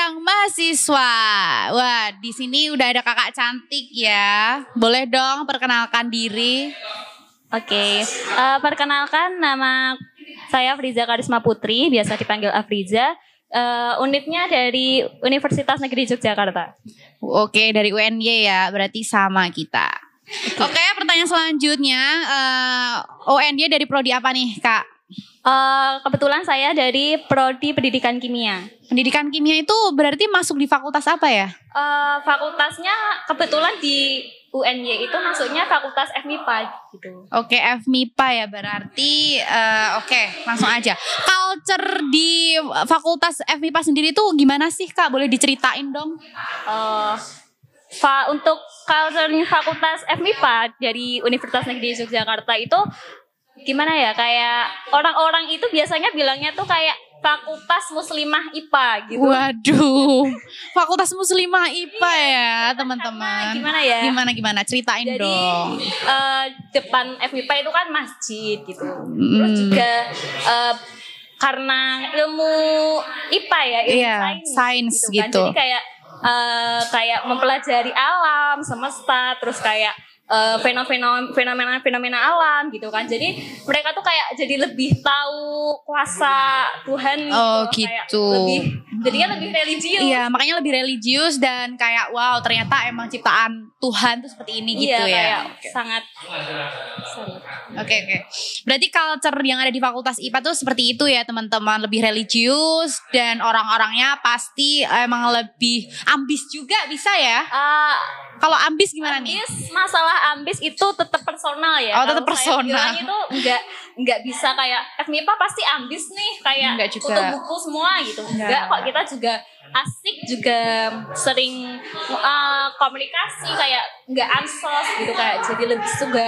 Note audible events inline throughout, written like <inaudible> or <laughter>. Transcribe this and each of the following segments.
sidang mahasiswa. Wah, di sini udah ada kakak cantik ya. Boleh dong perkenalkan diri. Oke, uh, perkenalkan nama saya Friza Karisma Putri, biasa dipanggil Afriza. Uh, unitnya dari Universitas Negeri Yogyakarta. Oke, dari UNY ya, berarti sama kita. Oke, pertanyaan selanjutnya, uh, UNY dari prodi apa nih, Kak? Uh, kebetulan saya dari prodi pendidikan kimia. Pendidikan kimia itu berarti masuk di fakultas apa ya? Uh, fakultasnya kebetulan di UNY itu masuknya fakultas FMIPA gitu. Oke, okay, FMIPA ya berarti uh, oke, okay, langsung aja. Culture di fakultas FMIPA sendiri tuh gimana sih Kak? Boleh diceritain dong? Uh, fa untuk culture fakultas FMIPA dari Universitas Negeri Yogyakarta itu gimana ya kayak orang-orang itu biasanya bilangnya tuh kayak fakultas muslimah IPA gitu. Waduh, <laughs> fakultas muslimah IPA ya teman-teman. Gimana ya? Gimana gimana ceritain Jadi, dong. Uh, depan FMIPA itu kan masjid gitu. Mm. Terus juga uh, karena ilmu IPA ya, ilmu iya, sains, gitu. Kan. gitu. Jadi kayak uh, kayak mempelajari alam semesta terus kayak uh, fenomena fenomena fenomena alam gitu kan jadi mereka tuh kayak jadi lebih tahu kuasa Tuhan oh gitu, gitu. lebih jadinya lebih religius iya makanya lebih religius dan kayak wow ternyata emang ciptaan Tuhan tuh seperti ini gitu iya, ya okay. sangat Oke okay, oke. Okay. Berarti culture yang ada di Fakultas IPA tuh seperti itu ya teman-teman, lebih religius dan orang-orangnya pasti emang lebih ambis juga bisa ya. Uh, Kalau ambis gimana ambis, nih? Masalah ambis itu tetap personal ya. Oh tetap personal. itu enggak nggak bisa kayak FMIPA pasti ambis nih kayak enggak juga. tutup buku semua gitu. Enggak, enggak kok kita juga asik juga sering uh, komunikasi kayak nggak ansos gitu kayak jadi lebih juga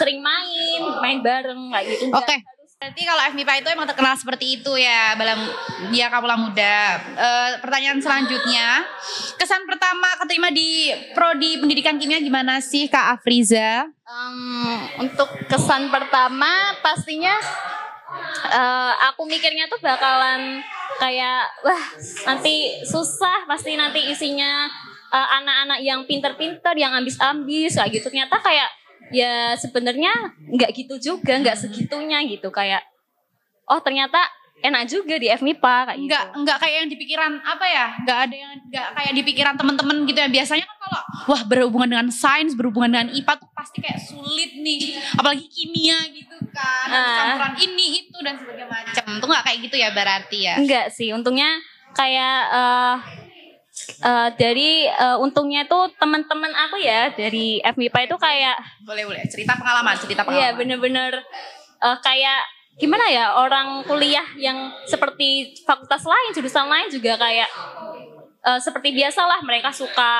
sering main main bareng kayak gitu. Oke. Okay. Berarti kalau FMIPA itu emang terkenal seperti itu ya, balam dia kapula muda. Uh, pertanyaan selanjutnya, kesan pertama keterima di prodi pendidikan kimia gimana sih Kak Afriza? Um, untuk kesan pertama pastinya uh, aku mikirnya tuh bakalan kayak wah nanti susah pasti nanti isinya anak anak-anak yang pinter-pinter yang ambis-ambis kayak gitu ternyata kayak ya sebenarnya nggak gitu juga nggak segitunya gitu kayak oh ternyata enak juga di FMIPA kayak gitu. Nggak nggak kayak yang di pikiran apa ya? Nggak ada yang nggak kayak di pikiran teman-teman gitu ya. Biasanya kan kalau wah berhubungan dengan sains, berhubungan dengan IPA tuh pasti kayak sulit nih. Apalagi kimia gitu kan. Uh. Campuran ini itu dan sebagainya macam. Tuh nggak kayak gitu ya berarti ya? Enggak sih. Untungnya kayak uh, Uh, dari uh, untungnya tuh teman-teman aku ya dari FMIPA itu kayak boleh boleh. Cerita pengalaman cerita iya, pengalaman. Iya bener-bener uh, kayak gimana ya orang kuliah yang seperti fakultas lain jurusan lain juga kayak uh, seperti biasalah mereka suka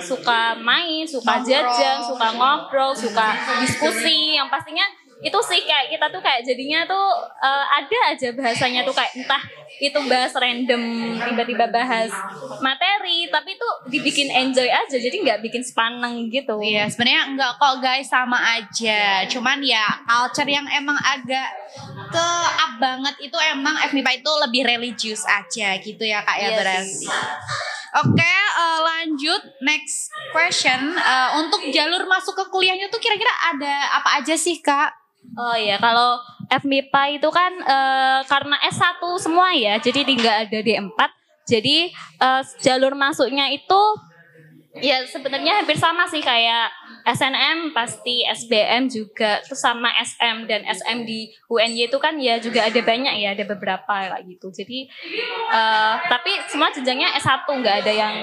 suka main suka jajan suka ngobrol suka diskusi. Yang pastinya itu sih kayak kita tuh kayak jadinya tuh uh, ada aja bahasanya tuh kayak entah itu bahas random tiba-tiba bahas materi tapi tuh dibikin enjoy aja jadi nggak bikin sepaneng gitu iya sebenarnya enggak kok guys sama aja cuman ya culture yang emang agak ke up banget itu emang FMIPA itu lebih religius aja gitu ya kak ya yes. berarti Oke, okay, uh, eh, lanjut next question. Uh, untuk jalur masuk ke kuliahnya tuh kira-kira ada apa aja sih kak? Oh iya, kalau FMIPA itu kan uh, karena S1 semua ya, jadi tinggal ada di 4. Jadi uh, jalur masuknya itu ya sebenarnya hampir sama sih kayak SNM pasti SBM juga terus sama SM dan SM di UNY itu kan ya juga ada banyak ya, ada beberapa kayak gitu. Jadi uh, tapi semua jenjangnya S1 nggak ada yang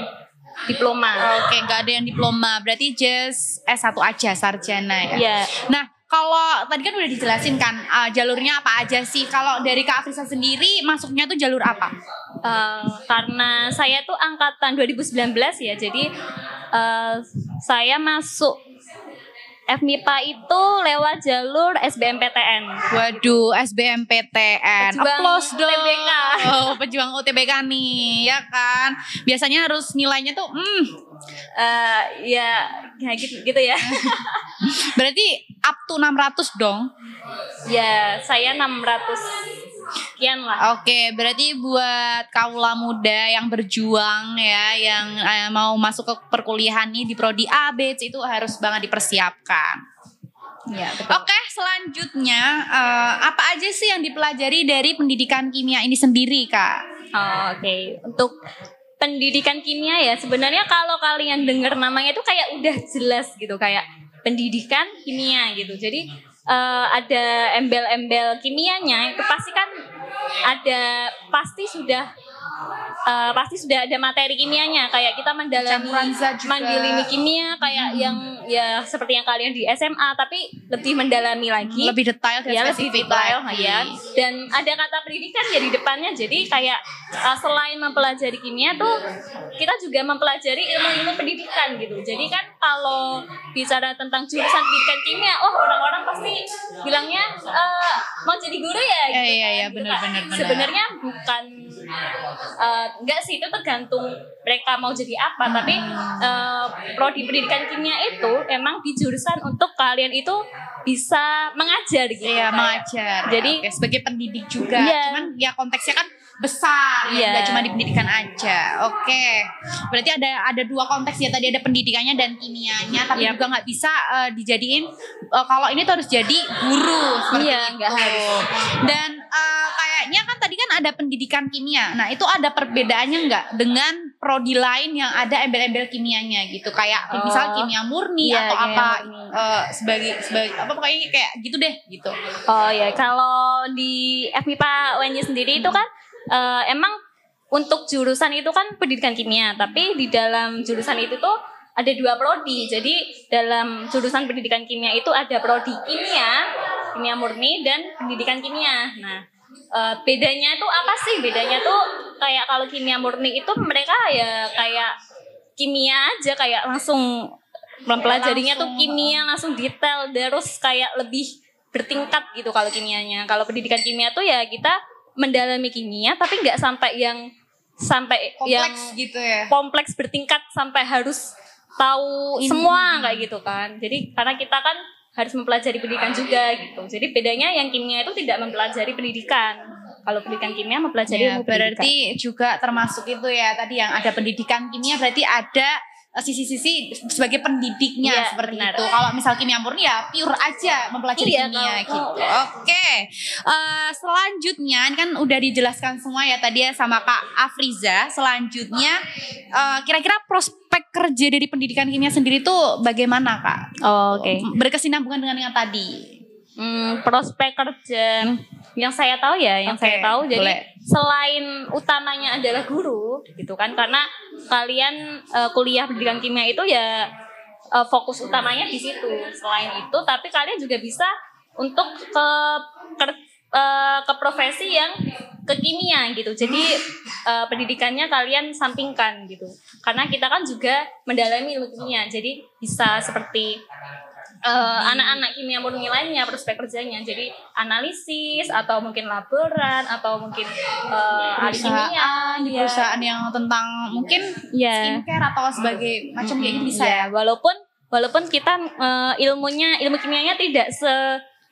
diploma. Oke, okay, nggak ada yang diploma. Berarti just S1 aja sarjana ya. Iya. Yeah. Nah, kalau tadi kan udah dijelasin kan uh, jalurnya apa aja sih. Kalau dari Kak Afrisa sendiri masuknya tuh jalur apa? Uh, karena saya tuh angkatan 2019 ya, jadi uh, saya masuk FMIPA itu lewat jalur SBMPTN. Waduh, SBMPTN. Applause dong. UTBK. Oh, pejuang UTBK nih, ya kan? Biasanya harus nilainya tuh hmm uh, ya kayak gitu gitu ya. <laughs> Berarti up to 600 dong. Ya, saya 600 sekian lah. Oke, berarti buat kaula muda yang berjuang ya, yang eh, mau masuk ke perkuliahan nih di prodi A, B, C itu harus banget dipersiapkan. Iya, betul. Oke, selanjutnya eh, apa aja sih yang dipelajari dari pendidikan kimia ini sendiri, Kak? Oh, Oke, untuk pendidikan kimia ya sebenarnya kalau kalian dengar namanya itu kayak udah jelas gitu kayak pendidikan kimia gitu. Jadi eh, ada embel-embel kimianya itu pasti kan ada pasti sudah eh, pasti sudah ada materi kimianya. Kayak kita mendalami mandilini kimia kayak yang ya seperti yang kalian di SMA tapi lebih mendalami lagi. Lebih detail dan ya lebih detail lagi. ya. Dan ada kata pendidikan ya di depannya. Jadi kayak uh, selain mempelajari kimia tuh kita juga mempelajari ilmu-ilmu pendidikan gitu. Jadi kan kalau bicara tentang jurusan pendidikan kimia oh orang-orang pasti bilangnya uh, mau jadi guru ya Iya, iya, kan, iya, gitu benar, kan. benar, benar. sebenarnya bukan uh, enggak sih itu tergantung mereka mau jadi apa tapi uh, prodi pendidikan kimia itu emang di jurusan untuk kalian itu bisa mengajar gitu Iya, Kayak- mengajar. Jadi- Oke, sebagai pendidik juga. Iya. Cuman ya konteksnya kan besar, ya Iya. nggak cuma di pendidikan aja. Oke. Berarti ada ada dua konteks ya tadi ada pendidikannya dan kimianya, tapi Yap. juga nggak bisa eh, dijadiin eh, kalau ini tuh harus jadi guru seperti Iya, itu. harus. Dan eh, kayaknya kan tadi ada pendidikan kimia. Nah, itu ada perbedaannya nggak dengan prodi lain yang ada embel-embel kimianya gitu. Kayak Oh. misal kimia murni Iya, atau kimia apa murni. eh, sebagai sebagai apa pokoknya kayak gitu deh gitu. Oh ya, kalau di FMIPA UNY sendiri itu kan eh, emang untuk jurusan itu kan pendidikan kimia, tapi di dalam jurusan itu tuh ada dua prodi. Jadi dalam jurusan pendidikan kimia itu ada prodi kimia, kimia murni dan pendidikan kimia. Nah, eh, bedanya itu apa sih? Bedanya tuh kayak kalau kimia murni itu mereka ya kayak kimia aja kayak langsung mempelajarinya tuh kimia langsung detail terus kayak lebih bertingkat gitu kalau kimianya. Kalau pendidikan kimia tuh ya kita mendalami kimia tapi nggak sampai yang sampai yang Kompleks gitu ya. kompleks bertingkat sampai harus tahu Ini. semua kayak gitu kan. Jadi karena kita kan harus mempelajari pendidikan juga gitu. Jadi bedanya yang kimia itu tidak mempelajari pendidikan. Kalau pendidikan kimia mempelajari Ya, ilmu pendidikan. berarti juga termasuk itu ya tadi yang ada pendidikan kimia berarti ada sisi-sisi sebagai pendidiknya Iya, seperti benar. itu. Kalau misal kimia murni ya pure aja mempelajari Iya, kimia gitu. oh. Oke. Eh, selanjutnya ini kan udah dijelaskan semua ya tadi ya sama Kak Afriza. Selanjutnya eh, kira-kira prospek kerja dari pendidikan kimia sendiri tuh bagaimana Kak? Oh, Oke. Berkesinambungan dengan yang tadi. Hmm, prospek kerja yang saya tahu ya, yang Oke, saya tahu jadi boleh. Selain utamanya adalah guru gitu kan karena kalian eh, kuliah pendidikan kimia itu ya eh, fokus utamanya di situ. Selain itu tapi kalian juga bisa untuk ke ker- eh, ke profesi yang ke kimia gitu. Jadi eh, pendidikannya kalian sampingkan gitu. Karena kita kan juga mendalami kimia. Jadi bisa seperti eh, anak-anak kimia murni lainnya prospek kerjanya. Jadi analisis atau mungkin laboran atau mungkin eh, ahli kimia. perusahaan di Iya. perusahaan yang tentang mungkin Iya. skincare atau sebagai macam kayak gitu bisa Iya, ya? walaupun walaupun kita eh, ilmunya ilmu kimianya tidak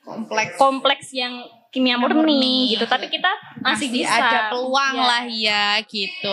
kompleks. sekompleks yang kimia murni, murni. gitu tapi kita masih, masih bisa ada peluang Iya. lah ya gitu.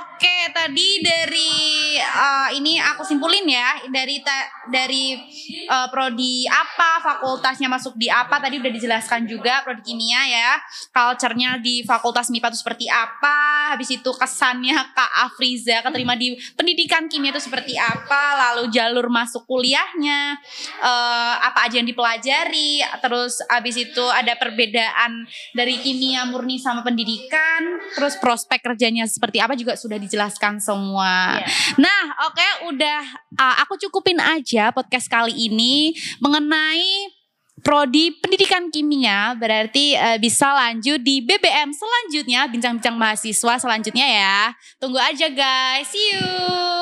Oke, tadi dari uh, ini aku simpulin ya dari ta- dari uh, prodi apa, fakultasnya masuk di apa tadi udah dijelaskan juga prodi kimia ya. Culture-nya di fakultas MIPA itu seperti apa, habis itu kesannya Kak Afriza keterima di pendidikan kimia itu seperti apa, lalu jalur masuk kuliahnya eh, apa aja yang dipelajari, terus habis itu ada perbedaan dari kimia murni sama pendidikan, terus prospek kerjanya seperti apa juga sudah dijelaskan semua. Iya. Nah, oke, udah uh, aku cukupin aja podcast kali ini mengenai prodi pendidikan kimia berarti uh, bisa lanjut di BBM selanjutnya bincang-bincang mahasiswa selanjutnya ya. Tunggu aja guys. See you.